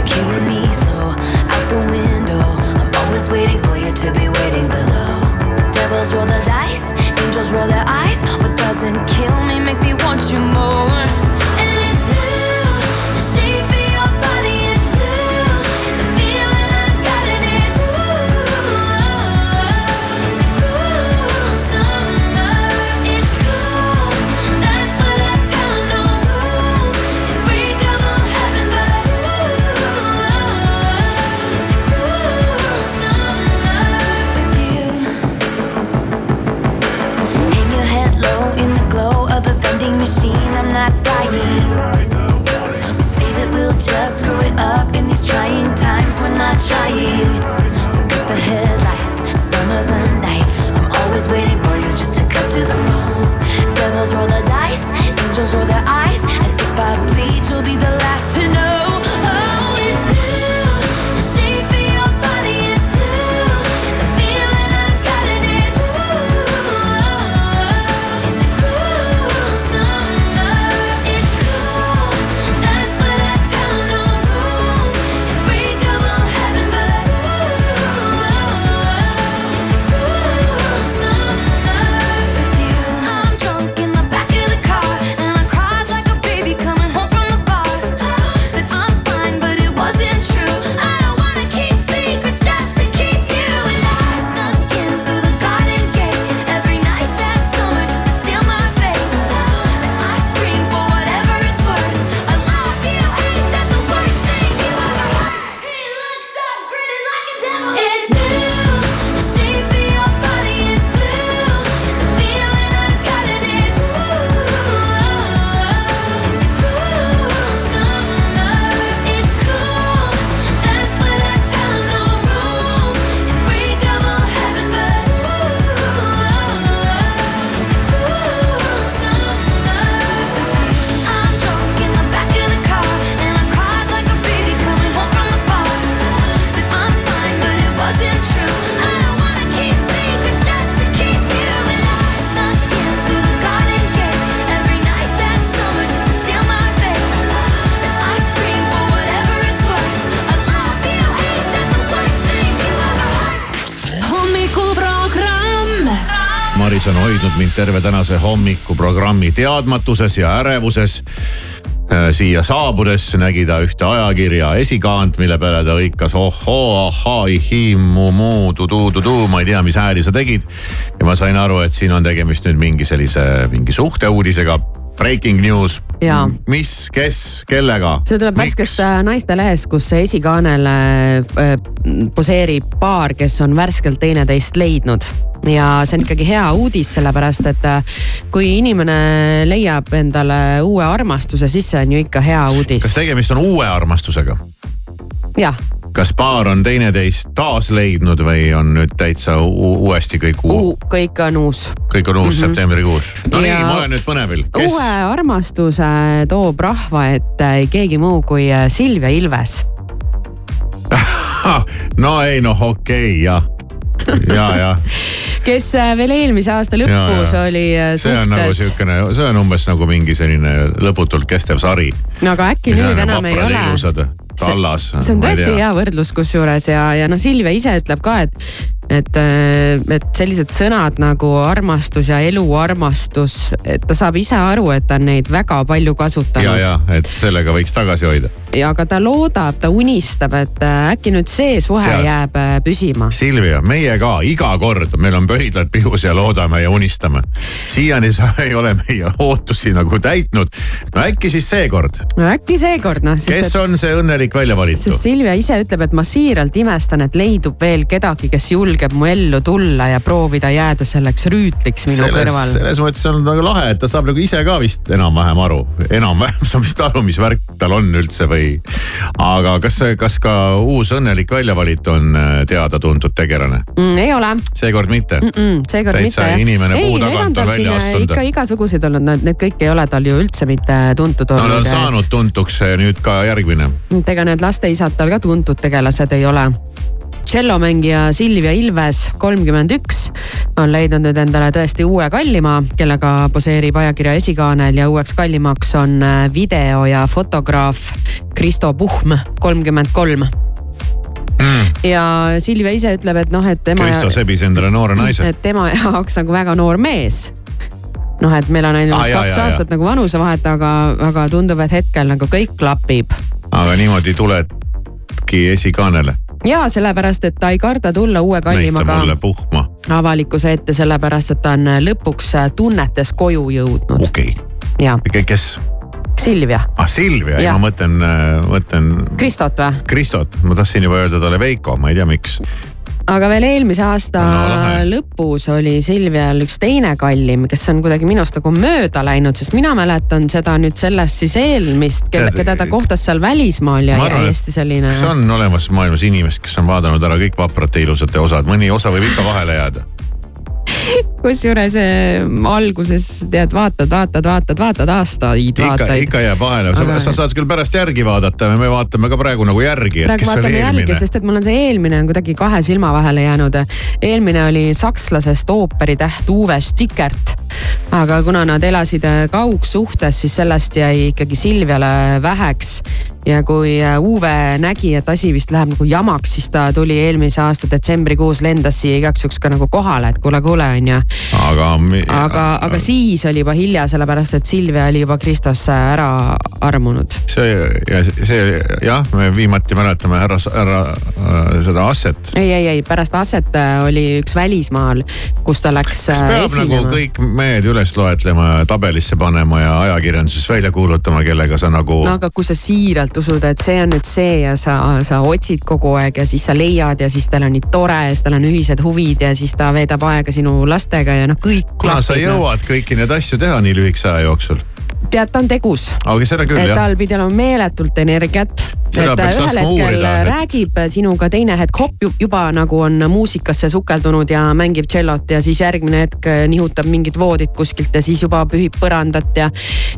Killing me slow, out the window. I'm always waiting for you to be waiting below. Devils roll the dice, angels roll their eyes. machine, I'm not dying. We say that we'll just screw it up in these trying times, we're not trying. Terve tänase hommikuprogrammi teadmatuses ja ärevuses. siia saabudes nägi ta ühte ajakirja esikaant, mille peale ta hõikas ohhoo, ahhaa, ihii, mu-muu, tudu-tudu, ma ei tea, mis hääli sa tegid. ja ma sain aru, et siin on tegemist nüüd mingi sellise, mingi suhteuudisega. Breaking news. Mis, kes, kellega? see tuleb värskest äh, naistelehest, kus esikaanel äh, poseerib paar, kes on värskelt teineteist leidnud ja see on ikkagi hea uudis, sellepärast et äh, kui inimene leiab endale uue armastuse, siis see on ju ikka hea uudis. kas tegemist on uue armastusega? jah, kas paar on teineteist taas leidnud või on nüüd täitsa uuesti kõik uu-, kõik on uus. kõik on uus mm -hmm. septembrikuus? no Ja- nii, ma olen nüüd põnevil, kes uue armastuse toob rahva ette keegi muu kui äh, Silvia Ilves. no ei noh, okei okay, jah, ja, ja kes äh, veel eelmise aasta lõpus Ja, ja. oli äh, see on nagu suhtes, siukene, see on umbes nagu mingi selline lõputult kestev sari. no aga äkki nüüd enam ei ole. Tallas. see on tõesti hea võrdlus kusjuures ja, ja noh, Silvia ise ütleb ka, et, et, et sellised sõnad nagu armastus ja eluarmastus, et ta saab ise aru, et ta on neid väga palju ja, kasutanud. ja et sellega võiks tagasi hoida. ja aga ta loodab, ta unistab, et äh, äkki nüüd see suhe Tead. jääb äh, püsima. Silvia, meie ka iga kord, meil on pöidlad pihus ja loodame ja unistame. siiani sa ei ole meie ootusi nagu täitnud. no äkki siis seekord, no äkki seekord noh, kes et on see õnnelik välja valitu? sest Silvia ise ütleb, et ma siiralt imestan, et leidub veel kedagi, kes julgeb mu ellu tulla ja proovida jääda selleks rüütliks minu selles, kõrval. selles mõttes on nagu lahe, et ta saab nagu ise ka vist enam-vähem aru, enam-vähem saab vist aru, mis värk tal on üldse või. aga kas, kas ka uus õnnelik väljavalitu on äh, teada-tuntud tegelane? mm, ei ole seekord mitte mm. mm, seekord Täitsa mitte. inimene puu ei, tagant on välja astunud. ikka igasuguseid olnud, need, need kõik ei ole tal ju üldse mitte tuntud no ta on olnud. saanud tuntuks nüüd ka järgmine. ega need lasteisad tal ka tuntud tegelased ei ole tšellomängija Silvia Ilves, kolmkümmend üks, on leidnud nüüd endale tõesti uue kallima, kellega poseerib ajakirja esikaanel ja uueks kallimaks on äh, video ja fotograaf Kristo Puhm, kolmkümmend kolm. ja Silvia ise ütleb, et noh, et tema. Kristo sebis endale noore naise. et tema jaoks nagu väga noor mees noh, et meil on ainult Ah, kaks jaa, aastat nagu vanusevahet, aga, aga tundub, et hetkel nagu kõik klapib. aga niimoodi tuledki esikaanele. Ja sellepärast, et ta ei karda tulla uue näita kallimaga mulle puhma. avalikkuse ette, sellepärast et ta on lõpuks tunnetes koju jõudnud okei okay., kes? Silvia, ah Silvia, Jah. ma mõtlen, mõtlen Kristot või? Kristot, ma tahtsin juba öelda talle Veiko, ma ei tea, miks. Aga veel eelmise aasta No, lõpus oli Silvial üks teine kallim, kes on kuidagi minust nagu mööda läinud, sest mina mäletan seda nüüd sellest siis eelmist, keda ta kohtas seal välismaal ja arvan, et hästi selline. kas on olemas maailmas inimest, kes on vaadanud ära kõik vaprate ilusate osad, mõni osa võib ikka vahele jääda? Kusjuures eh, alguses tead, vaatad, vaatad, vaatad, vaatad aastaid, vaataid. ikka jääb vahele, sa, sa saad küll pärast järgi vaadata me vaatame ka praegu nagu järgi, et kes oli eelmine. sest et mul on see eelmine on kuidagi kahe silma vahele jäänud. eelmine oli sakslasest ooperitäht Uwe Stickert. Aga kuna nad elasid äh, kaugsuhtes, siis sellest jäi ikkagi Silviale väheks. ja kui äh, Uwe nägi, et asi vist läheb nagu jamaks, siis ta tuli eelmise aasta detsembrikuus, lendas siia igaks juhuks ka nagu kohale, et kuule, kuule on ju. aga, aga, aga siis oli juba hilja, sellepärast et Silvia oli juba Kristosse ära armunud. see ja see jah, me viimati mäletame härra, härra äh, seda Asset. ei, ei, ei pärast Asset oli üks välismaal, kus ta läks kas peab esinema. nagu kõik mehed üles loetlema ja tabelisse panema ja ajakirjanduses välja kuulutama, kellega sa nagu no aga kui sa siiralt usud, et see on nüüd see ja sa, sa otsid kogu aeg ja siis sa leiad ja siis teil on nii tore ja siis teil on ühised huvid ja siis ta veedab aega sinu lastega ja noh, kõik. kuna sa jõuad kõiki neid asju teha nii lühikese aja jooksul? Tead, ta on tegus. aga seda küll jah. tal pidi olema meeletult energiat. Seda et peaks ühel laskma uurida, räägib sinuga, teine hetk hopp juba nagu on muusikasse sukeldunud ja mängib tšellot ja siis järgmine hetk nihutab mingit voodit kuskilt ja siis juba pühib põrandat ja,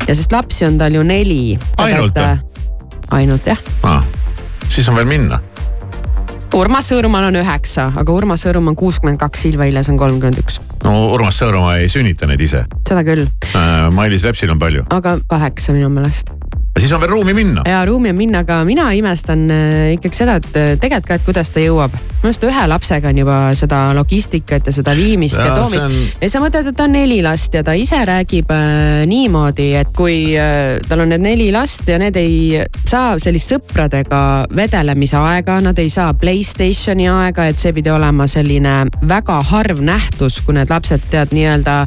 ja sest lapsi on tal ju neli. Ainult või? ainult jah. ah, siis on veel minna. Urmas Sõõrumaal on üheksa, aga Urmas Sõõrum on kuuskümmend kaks, Silva Ilves on kolmkümmend üks. no Urmas Sõõrumaa ei sünnita neid ise seda küll, äh,. Mailis Repsil on palju. aga kaheksa minu meelest siis on veel ruumi minna. ja ruumi on minna, aga mina imestan äh, ikkagi seda, et äh, tegelikult ka, et kuidas ta jõuab. minu arust ühe lapsega on juba seda logistikat ja seda viimist ja, Ja toomist on- ja sa mõtled, et ta on neli last ja ta ise räägib äh, niimoodi, et kui äh, tal on need neli last ja need ei saa sellist sõpradega vedelemise aega, nad ei saa Playstationi aega, et see pidi olema selline väga harv nähtus, kui need lapsed tead nii-öelda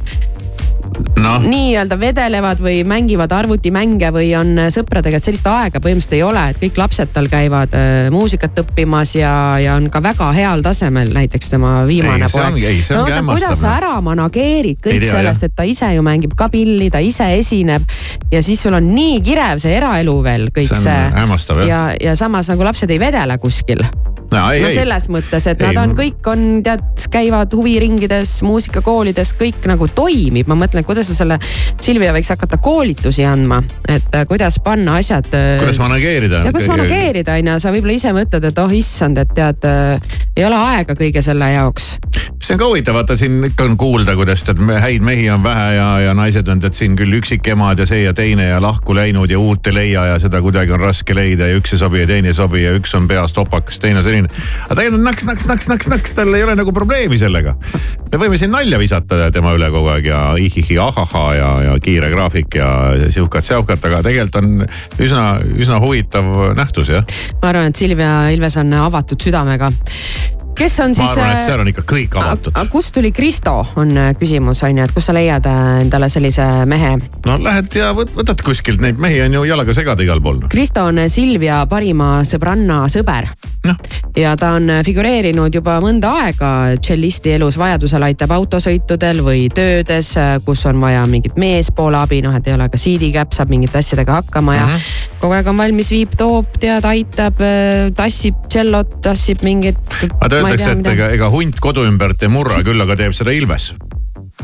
noh, nii-öelda vedelevad või mängivad arvutimänge või on sõpradega, et sellist aega põhimõtteliselt ei ole, et kõik lapsed tal käivad äh, muusikat õppimas ja, ja on ka väga heal tasemel, näiteks tema viimane Ei, poeg. no, oota, kuidas sa noh. ära manageerid kõik tea, sellest, et ta ise ju mängib ka pilli, ta ise esineb ja siis sul on nii kirev see eraelu veel kõik See on see, hämmastav, jah. ja, ja samas nagu lapsed ei vedele kuskil no, ei, no ei. selles mõttes, et Ei, nad on kõik on tead, käivad huviringides, muusikakoolides, kõik nagu toimib, ma mõtlen, kuidas sa selle, Silvia võiks hakata koolitusi andma, et äh, kuidas panna asjad. kuidas manageerida. ja kuidas manageerida on ju, sa võib-olla ise mõtled, et oh issand, et tead äh, ei ole aega kõige selle jaoks. See on ka huvitav, vaata siin ikka on kuulda, kuidas tead häid mehi on vähe ja, ja naised on tead siin küll üksikemad ja see ja teine ja lahku läinud ja uut ei leia ja seda kuidagi on raske leida ja üks ei sobi ja teine ei sobi ja üks on peast opakas, teine selline. aga tegelikult naks, naks, naks, naks, naks, tal ei ole nagu probleemi sellega. me võime siin nalja visata tema üle kogu aeg ja ihihi ahahaa ja, ja kiire graafik ja sihukat-säukat, aga tegelikult on üsna, üsna huvitav nähtus jah. ma arvan, et Silvia Ilves on avatud südamega kes on siis. ma arvan, et äh, seal on ikka kõik avatud. kust tuli Kristo, on äh, küsimus on ju, et kust sa leiad äh, endale sellise mehe? no lähed ja võt, võtad kuskilt neid mehi on ju jalaga segada igal pool. Kristo on Silvia parima sõbranna sõber no.. ja ta on figureerinud juba mõnda aega tšellisti elus, vajadusel aitab autosõitudel või töödes, kus on vaja mingit meespoole abi, noh, et ei ole ka siidikäpp, saab mingite asjadega hakkama ja mm -hmm. Kogu aeg on valmis, viib, toob, tead, aitab, tassib tšellot, tassib mingit. aga öeldakse, et ega, ega hunt kodu ümbert ei murra, küll aga teeb seda ilves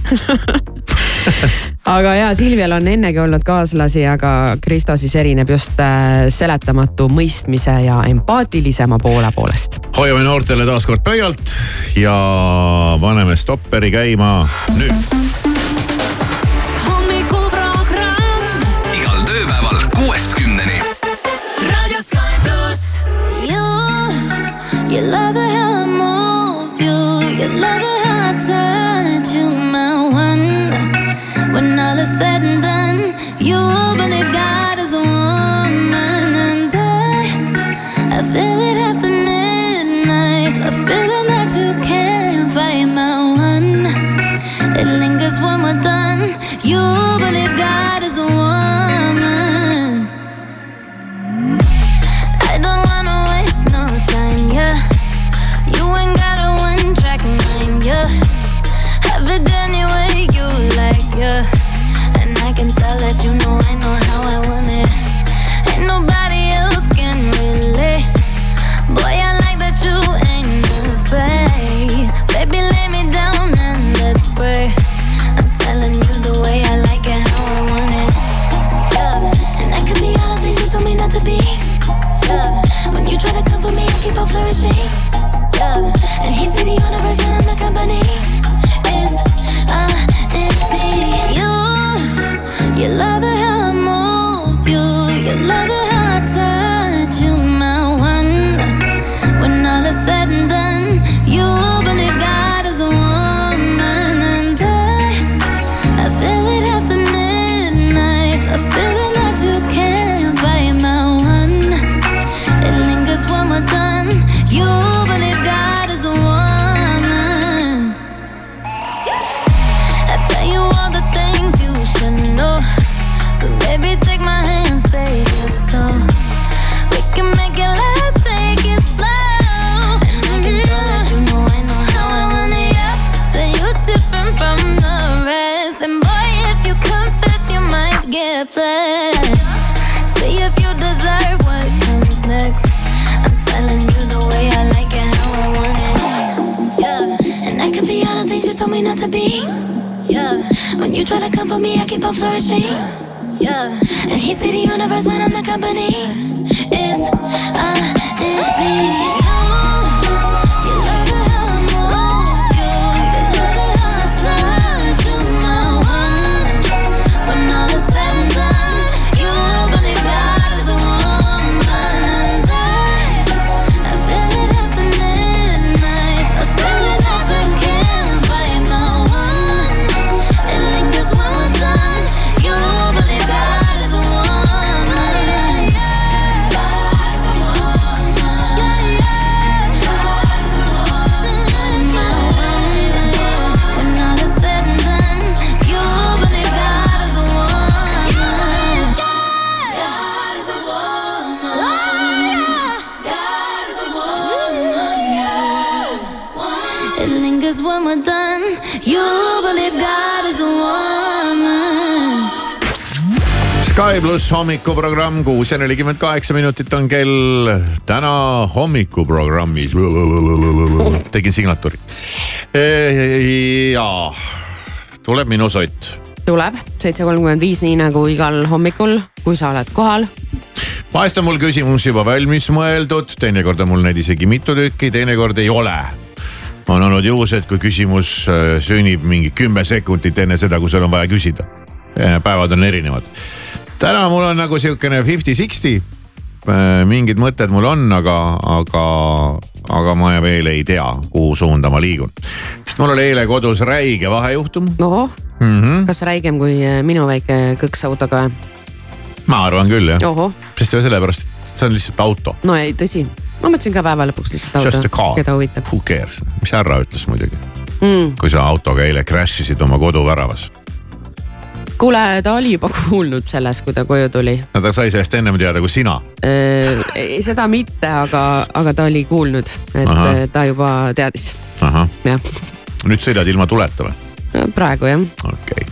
aga ja Silvial on ennegi olnud kaaslasi, aga Kristo siis erineb just äh, seletamatu mõistmise ja empaatilisema poole poolest. hoiame noortele taaskord pöialt ja paneme stopperi käima nüüd. You love it how I move you, you love it how I touch you, my one. When all is said and done, you told me not to be. Yeah, when you try to come for me, I keep on flourishing. Yeah, and he see the universe when I'm the company. It's uh, it Sky pluss hommikuprogramm, kuus ja nelikümmend kaheksa minutit on kell. täna hommikuprogrammis tegin signatuuri. ja tuleb minu sott. tuleb seitse kolmkümmend viis, nii nagu igal hommikul, kui sa oled kohal vahest on mul küsimus juba valmis mõeldud, teinekord on mul neid isegi mitu tükki, teinekord ei ole. on olnud juhused, kui küsimus äh, sünnib mingi kümme sekundit enne seda, kui sul on vaja küsida. Äh, päevad on erinevad täna mul on nagu sihukene fifty-sixty. Äh, mingid mõtted mul on, aga, aga, aga ma veel ei tea, kuhu suunda ma liigun. sest mul oli eile kodus räige vahejuhtum. ohoh mm -hmm., kas räigem kui äh, minu väike kõksautoga? ma arvan küll jah. sest sellepärast, et see on lihtsalt auto. no ei, tõsi, ma mõtlesin ka päeva lõpuks lihtsalt auto, keda huvitab. Who cares, mis härra ütles muidugi mm.. kui sa autoga eile crash isid oma koduväravas kuule, ta oli juba kuulnud sellest, kui ta koju tuli. no ta sai sellest ennem teada kui sina. ei, seda mitte, aga, aga ta oli kuulnud, et Aha. Äh, ta juba teadis. jah. nüüd sõidad ilma tuleta või? praegu jah. okei okay.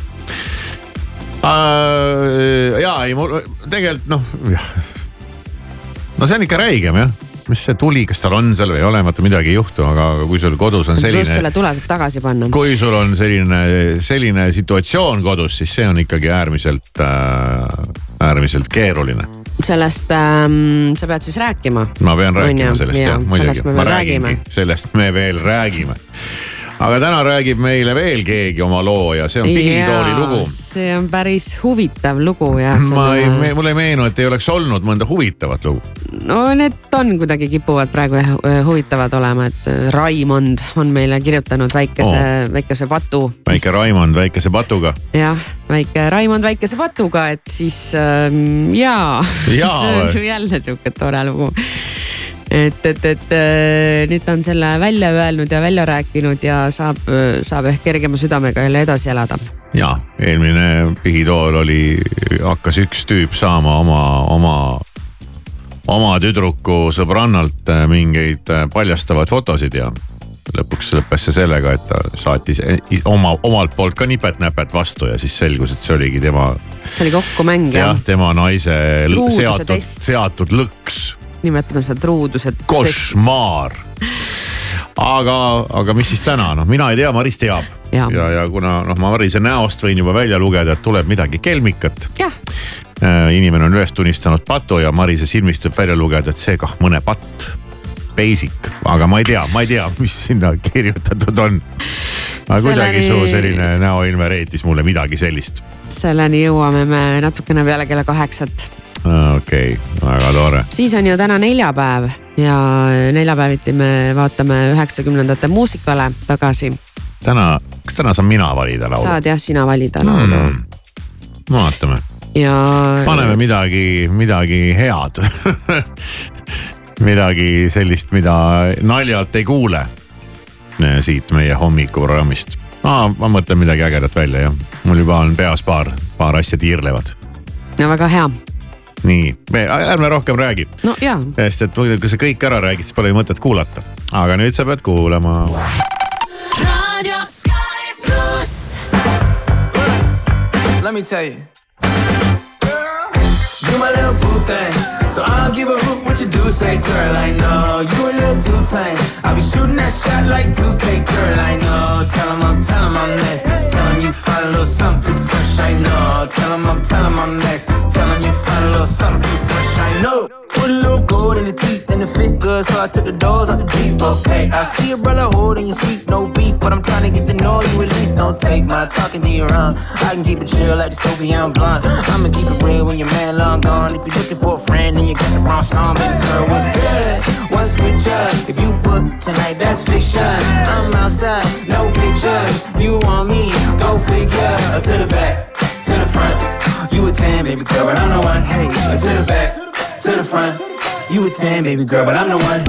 uh,. ja ei, mul tegelikult noh, no see on ikka räigem jah mis see tuli, kas tal on seal või ei ole, vaata midagi ei juhtu, aga kui sul kodus on selline. pluss selle tule saab tagasi panna. kui sul on selline, selline situatsioon kodus, siis see on ikkagi äärmiselt äh,, äärmiselt keeruline sellest ähm, sa pead siis rääkima. ma pean rääkima sellest jah, muidugi, ma räägingi, sellest me veel räägime aga täna räägib meile veel keegi oma loo ja see on Pihitooli lugu. see on päris huvitav lugu jah. ma ei, mulle ei meenu, et ei oleks olnud mõnda huvitavat lugu. no need on kuidagi kipuvad praegu jah huvitavad olema, et äh, Raimond on meile kirjutanud väikese oh., väikese patu. väike. Raimond väikese patuga. jah, väike Raimond väikese patuga, et siis ähm, jaa, jaa see on ju jälle sihuke tore lugu et, et, et äh, nüüd ta on selle välja öelnud ja välja rääkinud ja saab, saab ehk kergema südamega jälle edasi elada. ja eelmine pihitool oli, hakkas üks tüüp saama oma, oma, oma tüdruku sõbrannalt äh, mingeid äh, paljastavaid fotosid ja lõpuks lõppes see sellega, et ta saatis oma, omalt poolt ka nipet-näpet vastu ja siis selgus, et see oligi tema. see oli kokkumäng jah? jah, tema naise seatud, seatud lõks nimetame seda truuduse. košmaar aga, aga mis siis täna, noh, mina ei tea, Maris teab. ja, ja, ja kuna noh, ma Marise näost võin juba välja lugeda, et tuleb midagi kelmikat. Äh, inimene on üles tunnistanud patu ja Marise silmist võib välja lugeda, et see kah mõne patt. Basic, aga ma ei tea, ma ei tea, mis sinna kirjutatud on. aga Selleni... kuidagi su selline näoilme reetis mulle midagi sellist. selleni jõuame me natukene peale kella kaheksat okei okay,, väga tore. siis on ju täna neljapäev ja neljapäeviti me vaatame üheksakümnendate muusikale tagasi. täna, kas täna saan mina valida laulu? saad jah, sina valida laulu hmm.. vaatame. ja. paneme midagi, midagi head midagi sellist, mida naljalt ei kuule siit meie hommikuprogrammist. ma, ma mõtlen midagi ägedat välja jah, mul juba on peas paar, paar asja tiirlevad. no väga hea nii, ärme rohkem räägi. no sest et kui sa kõik ära räägid, siis pole mõtet kuulata. aga nüüd sa pead kuulama. Let me tell you. my little boo thing. So I don't give a hoot what you do, say girl, I know you a little too tame. I'll be shooting that shot like 2K, girl, I know. Tell him I'm, tell him I'm next. Tell him you find a little something too fresh, I know. Tell him I'm, tell him I'm next. Tell him you find a little something too fresh, I know. A little gold in the teeth and it fit good, so I took the doors out the Jeep. Okay, I see a brother holding your seat, no beef, but I'm trying to get to know you at least. Don't take my talking to your own. I can keep it chill like the Soviet blunt. I'ma keep it real when your man long gone. If you're looking for a friend and you got the wrong song, baby girl, what's good? What's with you? If you book tonight, that's fiction. I'm outside, no pictures. You want me? Go figure. To the back, to the front. You a 10, baby girl, but I'm the one. Hey, to the back, to the front. You a 10, baby girl, but I'm the one.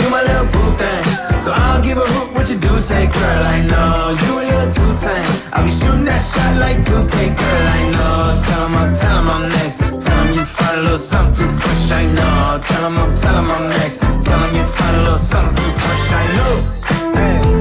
You my little boo thing. So I don't give a hoot what you do, say girl, I know You a little too tame I'll be shooting that shot like 2K, girl, I know Tell him I'm, tell him I'm next Tell him you find a little something too fresh, I know Tell him I'm, tell him I'm next Tell him you find a little something too fresh, I know hey.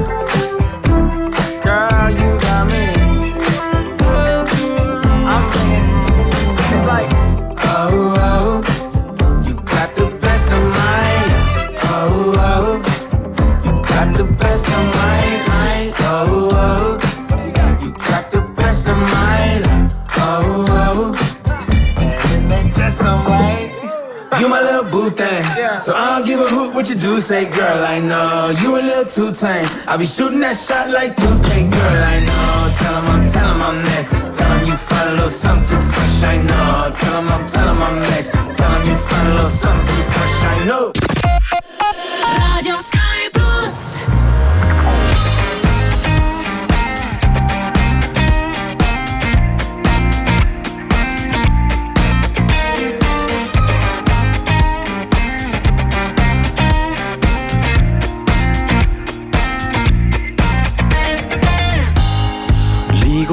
What you do. Say, girl, I know you a little too tame. I'll be shooting that shot like 2K, girl, I know. Tell him I'm, tell him I'm next. Tell him you find a little something too fresh, I know. Tell him I'm, tell him I'm next. Tell him you find a little something too fresh, I know.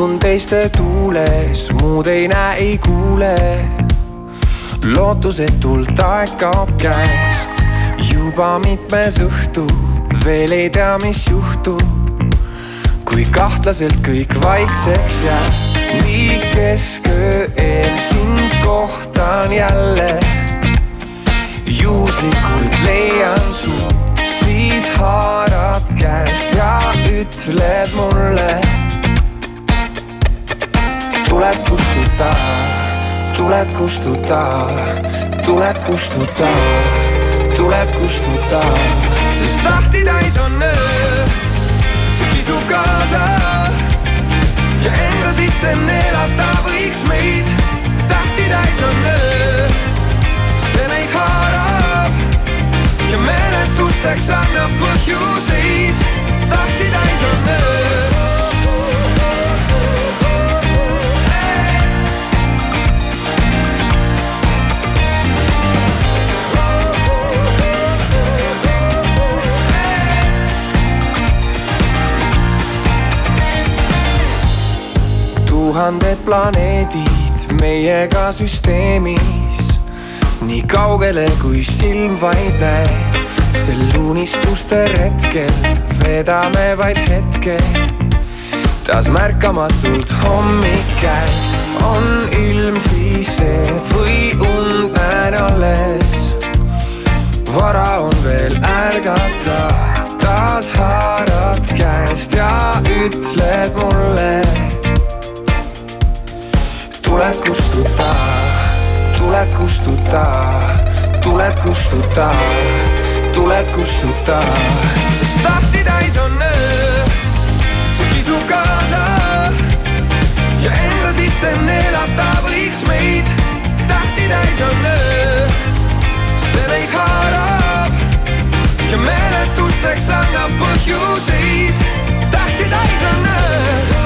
Liigun teiste tuules, muud ei näe, ei kuule. lootusetult aeg kaob käest, juba mitmes õhtu, veel ei tea, mis juhtub. kui kahtlaselt kõik vaikseks jääb, nii kesköö eel sind kohtan jälle. juhuslikult leian su, siis haarad käest ja ütled mulle tuled kustuta, tuled kustuta, tuled kustuta, sest tahti täis on öö, see kisub kaasa ja enda sisse neelata võiks meid. tähti täis on öö, see meid haarab ja meeletusteks annab põhjuseid. Tuhanded planeedid meiega süsteemis. nii kaugele, kui silm vaid näeb, sel unistuste retkel vedame vaid hetke. taas märkamatult hommik käes, on ilm siis see või und näen alles. vara on veel ärgata, taas haarad käest ja ütled mulle tuled kustuta, tuled kustuta, tuled kustuta, tuled kustuta, sest tahti täis on öö, see kisub kaasa ja enda sisse neelata võiks meid. tähti täis on öö, see meid haarab ja meeletusteks annab põhjuseid. tähti täis on öö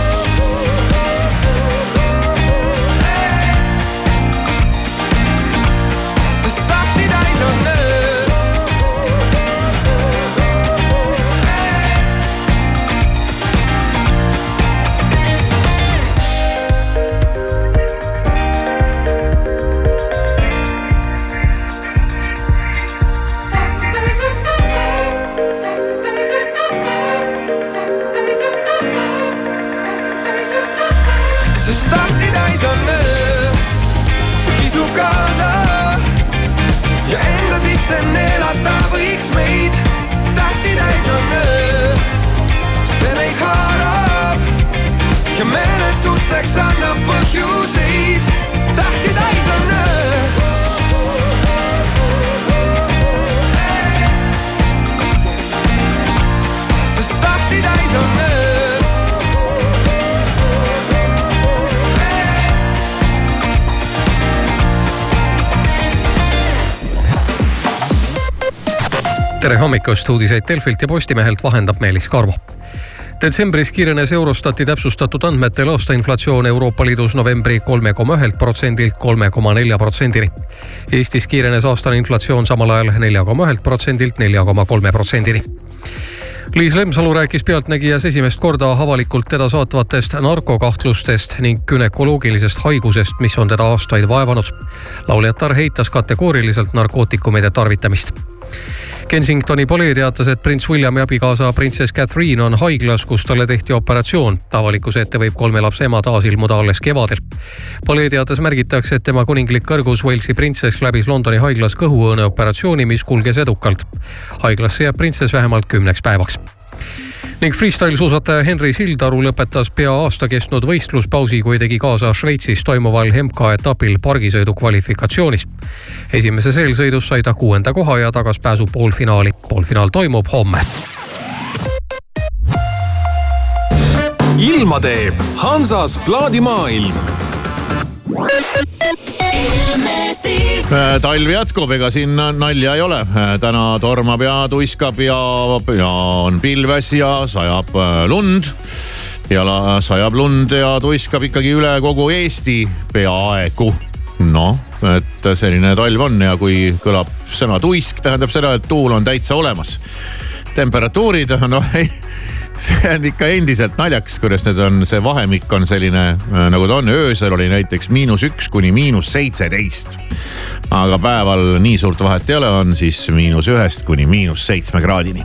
hommikust, uudiseid Delfilt ja Postimehelt vahendab Meelis Karmo detsembris kiirenes Eurostati täpsustatud andmetel aastainflatsioon Euroopa Liidus novembri kolme koma ühelt protsendilt kolme koma nelja protsendini. Eestis kiirenes aastane inflatsioon samal ajal nelja koma ühelt protsendilt nelja koma kolme protsendini Liis Lemsalu rääkis Pealtnägijas esimest korda avalikult teda saatvatest narkokahtlustest ning günekoloogilisest haigusest, mis on teda aastaid vaevanud. lauljatar heitas kategooriliselt narkootikumide tarvitamist Kensingtoni polee teatas, et prints Williami abikaasa printsess Catherine on haiglas, kus talle tehti operatsioon. avalikkuse ette võib kolme lapse ema taas ilmuda alles kevadel. polee teates märgitakse, et tema kuninglik kõrgus Walesi printsess läbis Londoni haiglas kõhuõõne operatsiooni, mis kulges edukalt. haiglasse jääb printsess vähemalt kümneks päevaks ning freestyle suusataja Henri Sildaru lõpetas pea aasta kestnud võistluspausi, kui tegi kaasa Šveitsis toimuval MK-etapil pargisõidu kvalifikatsioonis. esimeses eelsõidus sai ta kuuenda koha ja tagas pääsu poolfinaali. poolfinaal toimub homme. ilma teeb Hansas plaadimaailm talv jätkub, ega siin nalja ei ole. Äh, täna tormab ja tuiskab ja, ja on pilves ja sajab äh, lund. ja sajab lund ja tuiskab ikkagi üle kogu Eesti peaaegu. noh, et selline talv on ja kui kõlab sõna tuisk, tähendab seda, et tuul on täitsa olemas. temperatuurid, noh ei see on ikka endiselt naljakas, kuidas need on, see vahemik on selline äh, nagu ta on, öösel oli näiteks miinus üks kuni miinus seitseteist. aga päeval nii suurt vahet ei ole, on siis miinus ühest kuni miinus seitsme kraadini.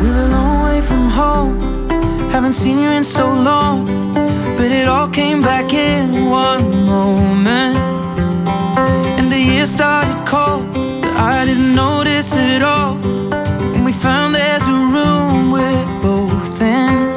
We were a long way from home Haven't seen you in so long, but it all came back in one moment. And the year started cold, but I didn't notice it all. And we found there's a room we're both in.